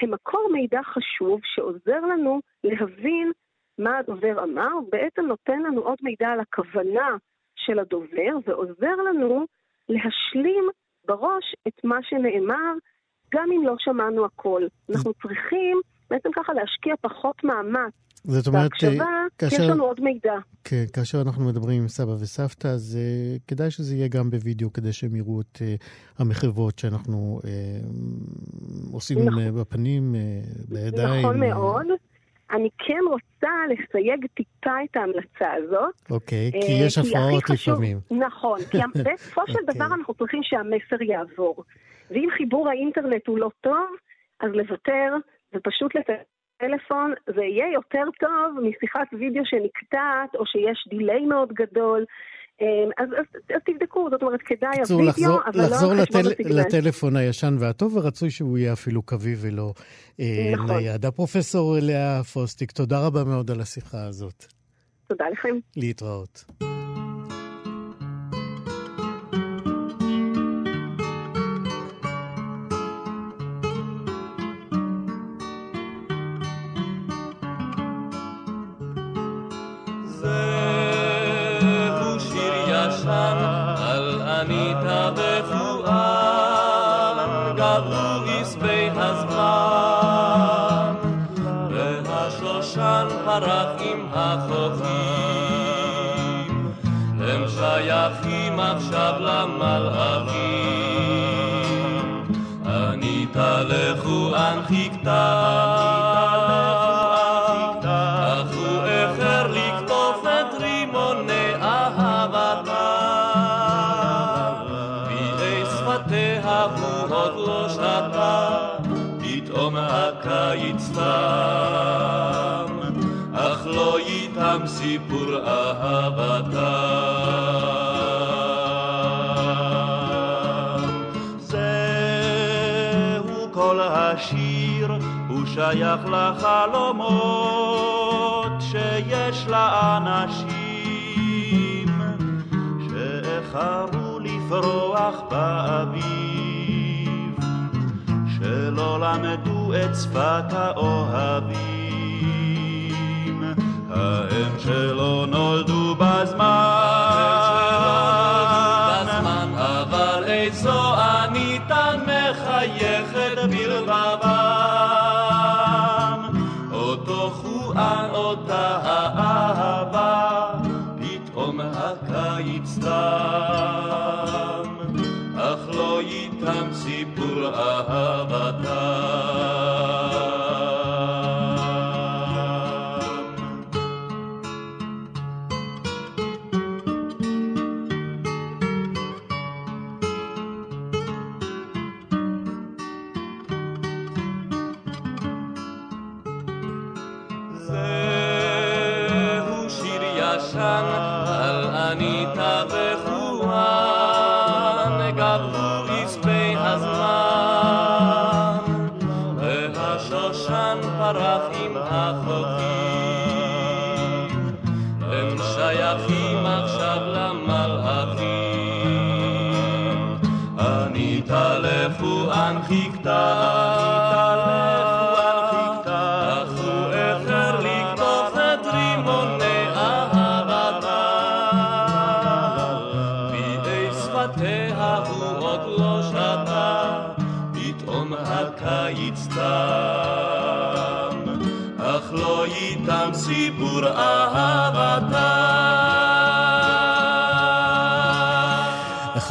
הם מקור מידע חשוב שעוזר לנו להבין מה הדובר אמר, בעצם נותן לנו עוד מידע על הכוונה של הדובר, ועוזר לנו להשלים בראש את מה שנאמר, גם אם לא שמענו הכל. אנחנו צריכים בעצם ככה להשקיע פחות מאמץ זאת אומרת, בהקשבה, כי יש כאשר- לנו עוד מידע. כן, כאשר אנחנו מדברים עם סבא וסבתא, אז uh, כדאי שזה יהיה גם בווידאו, כדי שהם יראו את uh, המחוות שאנחנו uh, עושים נכון. בפנים, uh, בידיים. נכון מאוד. אני כן רוצה לסייג טיפה את ההמלצה הזאת. אוקיי, כי אה, יש הכי הפרעות לפעמים. נכון, כי בסופו של אוקיי. דבר אנחנו צריכים שהמסר יעבור. ואם חיבור האינטרנט הוא לא טוב, אז לוותר ופשוט לטלפון, זה יהיה יותר טוב משיחת וידאו שנקטעת, או שיש דיליי מאוד גדול. אה, אז, אז, אז תבדקו, זאת אומרת, כדאי בקיצור, הוידאו, לחזור, אבל לא על חשבון לטל. לטלפון הישן והטוב, ורצוי שהוא יהיה אפילו קווי ולא אה, נכון. נייד. הפרופסור לאה פוסטיק, תודה רבה מאוד על השיחה הזאת. תודה לכם. להתראות. Santa. שייך לחלומות שיש לאנשים, שאיחרו לפרוח באביב, שלא למדו את שפת האוהבים, ההם שלא נולדו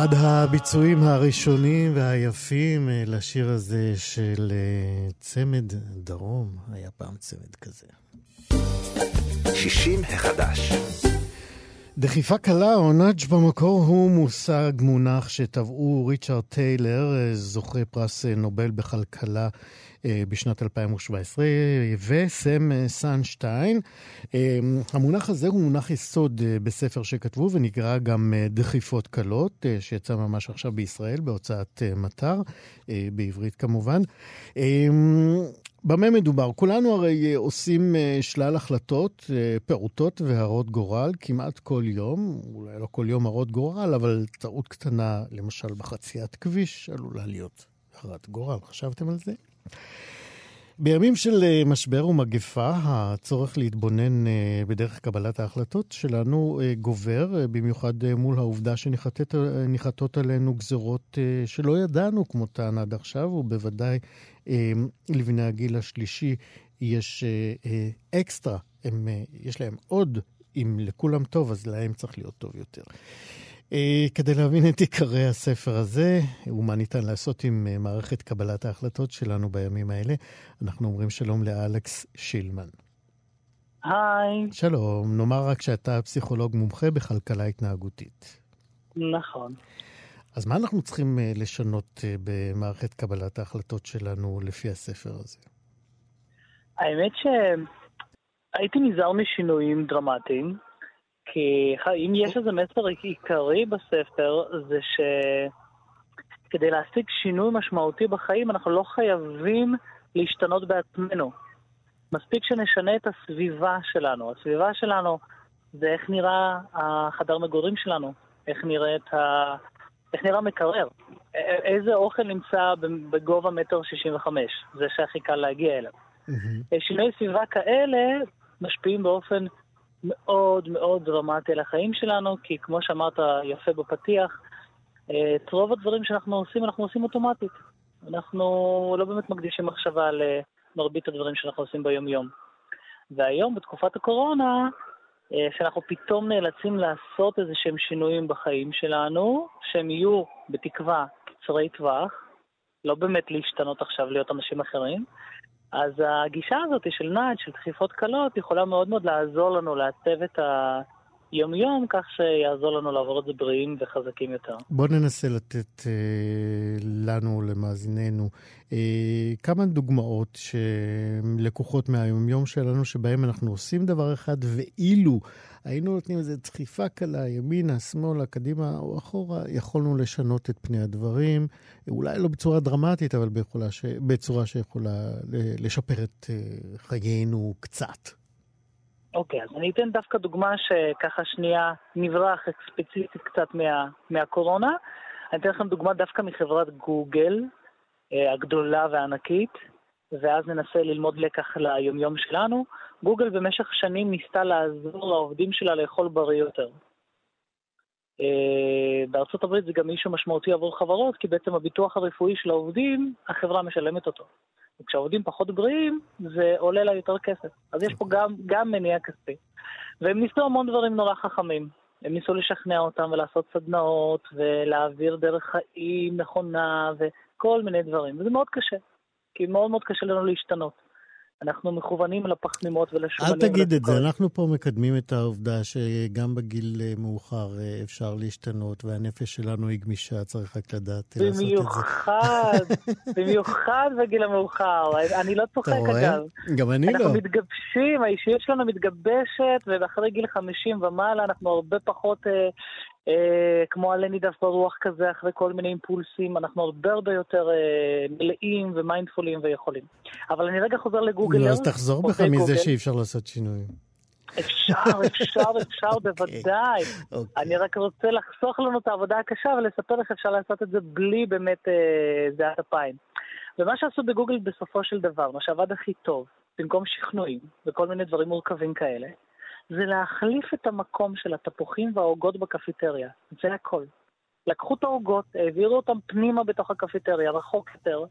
אחד הביצועים הראשונים והיפים אה, לשיר הזה של אה, צמד דרום, היה פעם צמד כזה. 60 החדש. דחיפה קלה או נאג' במקור הוא מושג, מונח שטבעו ריצ'רד טיילר, אה, זוכה פרס נובל בכלכלה בשנת 2017, וסם אה, סנשטיין. אה, המונח הזה הוא מונח יסוד אה, בספר שכתבו ונקרא גם אה, דחיפות קלות, אה, שיצא ממש עכשיו בישראל בהוצאת אה, מטר, אה, בעברית כמובן. אה, במה מדובר? כולנו הרי אה, עושים אה, שלל החלטות אה, פעוטות והרות גורל כמעט כל יום, אולי לא כל יום הרות גורל, אבל טעות קטנה, למשל בחציית כביש, עלולה להיות הרת גורל. חשבתם על זה? בימים של אה, משבר ומגפה, הצורך להתבונן אה, בדרך קבלת ההחלטות שלנו אה, גובר, במיוחד מול העובדה שניחתות עלינו גזרות שלא ידענו כמותן עד עכשיו, ובוודאי לבני הגיל השלישי יש אקסטרה, הם, יש להם עוד, אם לכולם טוב, אז להם צריך להיות טוב יותר. אה, כדי להבין את עיקרי הספר הזה, ומה ניתן לעשות עם אה, מערכת קבלת ההחלטות שלנו בימים האלה, אנחנו אומרים שלום לאלכס שילמן. היי, שלום, נאמר רק שאתה פסיכולוג מומחה בכלכלה התנהגותית. נכון. אז מה אנחנו צריכים אה, לשנות במערכת קבלת ההחלטות שלנו לפי הספר הזה? האמת שהייתי נזהר משינויים דרמטיים, כי אם יש איזה מסר עיקרי בספר, זה שכדי להשיג שינוי משמעותי בחיים, אנחנו לא חייבים להשתנות בעצמנו. מספיק שנשנה את הסביבה שלנו. הסביבה שלנו זה איך נראה החדר מגורים שלנו, איך נראית ה... איך נראה מקרר, איזה אוכל נמצא בגובה מטר שישים וחמש, זה שהכי קל להגיע אליו. שינוי סביבה כאלה משפיעים באופן מאוד מאוד דרמטי על החיים שלנו, כי כמו שאמרת יפה בפתיח, אה, את רוב הדברים שאנחנו עושים, אנחנו עושים אוטומטית. אנחנו לא באמת מקדישים מחשבה למרבית הדברים שאנחנו עושים ביום-יום. והיום, בתקופת הקורונה, אה, שאנחנו פתאום נאלצים לעשות איזה שהם שינויים בחיים שלנו, שהם יהיו בתקווה קצרי טווח, לא באמת להשתנות עכשיו להיות אנשים אחרים, אז הגישה הזאת של נאג', של דחיפות קלות, יכולה מאוד מאוד לעזור לנו לעצב את היומיום כך שיעזור לנו לעבור את זה בריאים וחזקים יותר. בואו ננסה לתת אה, לנו, למאזיננו, אה, כמה דוגמאות שלקוחות מהיומיום שלנו, שבהם אנחנו עושים דבר אחד, ואילו היינו נותנים איזו דחיפה קלה, ימינה, שמאלה, קדימה או אחורה, יכולנו לשנות את פני הדברים, אולי לא בצורה דרמטית, אבל ביכולה ש... בצורה שיכולה לשפר את אה, חיינו קצת. אוקיי, אז אני אתן דווקא דוגמה שככה שנייה נברח ספציפית קצת מה, מהקורונה. אני אתן לכם דוגמה דווקא מחברת גוגל, אה, הגדולה והענקית, ואז ננסה ללמוד לקח ליומיום שלנו. גוגל במשך שנים ניסתה לעזור לעובדים שלה לאכול בריא יותר. אה, בארצות הברית זה גם אישו משמעותי עבור חברות, כי בעצם הביטוח הרפואי של העובדים, החברה משלמת אותו. וכשהעובדים פחות בריאים, זה עולה לה יותר כסף. אז יש פה גם, גם מניע כספי. והם ניסו המון דברים נורא חכמים. הם ניסו לשכנע אותם ולעשות סדנאות, ולהעביר דרך חיים נכונה, וכל מיני דברים. וזה מאוד קשה, כי מאוד מאוד קשה לנו להשתנות. אנחנו מכוונים לפחמימות ולשומנים. אל תגיד את זה, אנחנו פה מקדמים את העובדה שגם בגיל אה, מאוחר אה, אפשר להשתנות, והנפש שלנו היא גמישה, צריך רק לדעת לעשות את זה. במיוחד, במיוחד בגיל המאוחר. אני לא צוחק אגב. גם אני לא. אנחנו מתגבשים, האישיות שלנו מתגבשת, ואחרי גיל 50 ומעלה אנחנו הרבה פחות אה, אה, כמו עלה נידף ברוח כזה, אחרי כל מיני אימפולסים, אנחנו הרבה הרבה יותר אה, מלאים ומיינדפולים ויכולים. אבל אני רגע חוזר לגוגל. לא, אז תחזור בך מזה שאי אפשר לעשות שינויים. אפשר, אפשר, אפשר, בוודאי. Okay. Okay. אני רק רוצה לחסוך לנו את העבודה הקשה ולספר איך אפשר לעשות את זה בלי באמת אה, זיעת אפיים. ומה שעשו בגוגל בסופו של דבר, מה שעבד הכי טוב, במקום שכנועים וכל מיני דברים מורכבים כאלה, זה להחליף את המקום של התפוחים והעוגות בקפיטריה. זה הכל. לקחו את העוגות, העבירו אותם פנימה בתוך הקפיטריה, רחוק יותר,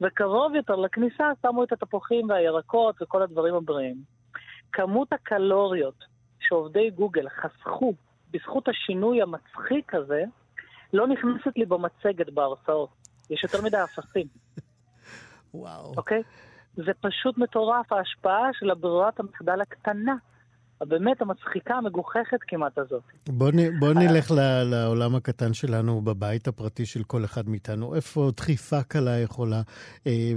וקרוב יותר לכניסה שמו את התפוחים והירקות וכל הדברים הבריאים. כמות הקלוריות שעובדי גוגל חסכו בזכות השינוי המצחיק הזה, לא נכנסת לי במצגת בהרצאות. יש יותר מדי אפסים. וואו. אוקיי? זה פשוט מטורף, ההשפעה של הברירת המחדל הקטנה הבאמת המצחיקה, המגוחכת כמעט הזאת. בוא, נ, בוא נלך ל, לעולם הקטן שלנו בבית הפרטי של כל אחד מאיתנו. איפה דחיפה קלה יכולה... אה,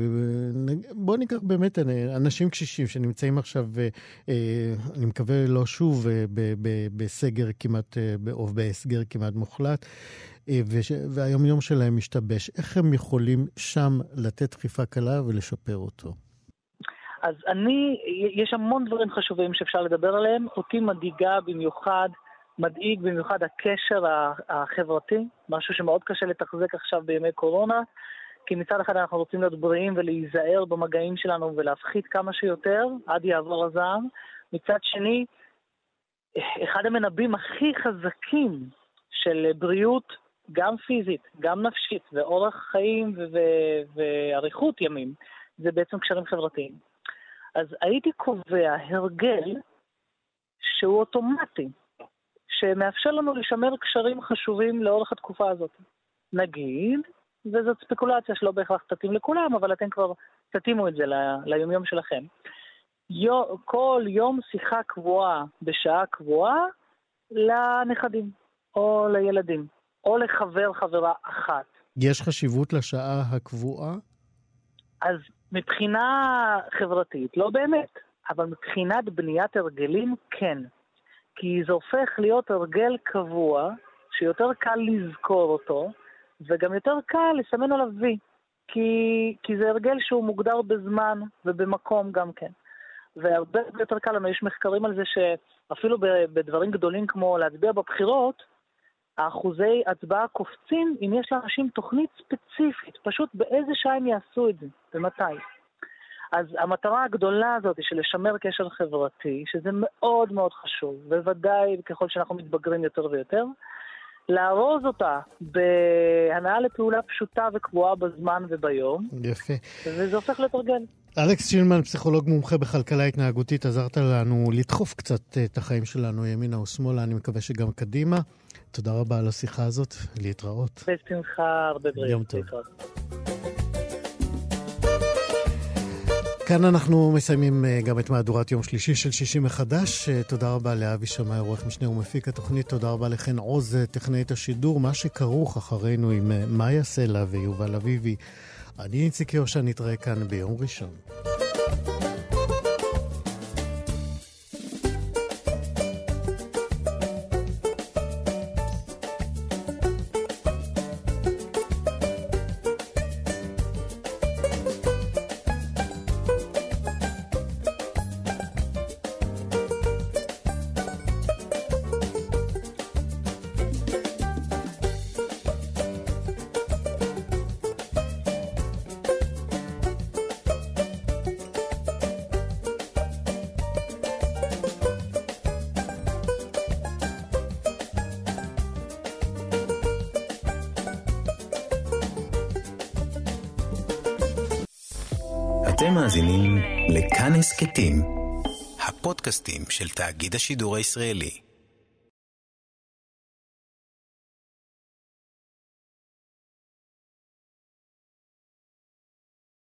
בוא ניקח באמת אנשים קשישים שנמצאים עכשיו, אה, אני מקווה לא שוב אה, ב, ב, בסגר כמעט, או בהסגר כמעט מוחלט. וש... והיום יום שלהם משתבש. איך הם יכולים שם לתת דחיפה קלה ולשפר אותו? אז אני, יש המון דברים חשובים שאפשר לדבר עליהם. אותי מדאיגה במיוחד, מדאיג במיוחד הקשר החברתי, משהו שמאוד קשה לתחזק עכשיו בימי קורונה, כי מצד אחד אנחנו רוצים להיות בריאים ולהיזהר במגעים שלנו ולהפחית כמה שיותר עד יעבור הזעם. מצד שני, אחד המנבאים הכי חזקים של בריאות, גם פיזית, גם נפשית, ואורח חיים ואריכות ימים, זה בעצם קשרים חברתיים. אז הייתי קובע הרגל שהוא אוטומטי, שמאפשר לנו לשמר קשרים חשובים לאורך התקופה הזאת. נגיד, וזאת ספקולציה שלא בהכרח תתאים לכולם, אבל אתם כבר תתאימו את זה ליומיום שלכם. יו, כל יום שיחה קבועה בשעה קבועה לנכדים, או לילדים, או לחבר חברה אחת. יש חשיבות לשעה הקבועה? אז מבחינה חברתית, לא באמת, אבל מבחינת בניית הרגלים, כן. כי זה הופך להיות הרגל קבוע, שיותר קל לזכור אותו, וגם יותר קל לסמן עליו וי. כי, כי זה הרגל שהוא מוגדר בזמן ובמקום גם כן. והרבה יותר קל לנו, יש מחקרים על זה שאפילו בדברים גדולים כמו להצביע בבחירות, האחוזי הצבעה קופצים אם יש לאנשים תוכנית ספציפית, פשוט באיזה שעה הם יעשו את זה ומתי. אז המטרה הגדולה הזאת של לשמר קשר חברתי, שזה מאוד מאוד חשוב, בוודאי ככל שאנחנו מתבגרים יותר ויותר, לארוז אותה בהנאה לפעולה פשוטה וקבועה בזמן וביום. יפה. וזה הופך לתרגל. אלכס שילמן, פסיכולוג מומחה בכלכלה התנהגותית, עזרת לנו לדחוף קצת את החיים שלנו ימינה ושמאלה, אני מקווה שגם קדימה. תודה רבה על השיחה הזאת, להתראות. בשמחה, הרבה בריאות. יום טוב. כאן אנחנו מסיימים אה, גם את מהדורת יום שלישי של שישי מחדש. אה, תודה רבה לאבי שמאי, עורך משנה ומפיק התוכנית. תודה רבה לחן עוז, אה, טכנאית השידור. מה שכרוך אחרינו עם מאיה סלע ויובל אביבי. אני איציק יושע, נתראה כאן ביום ראשון. של תאגיד השידור הישראלי.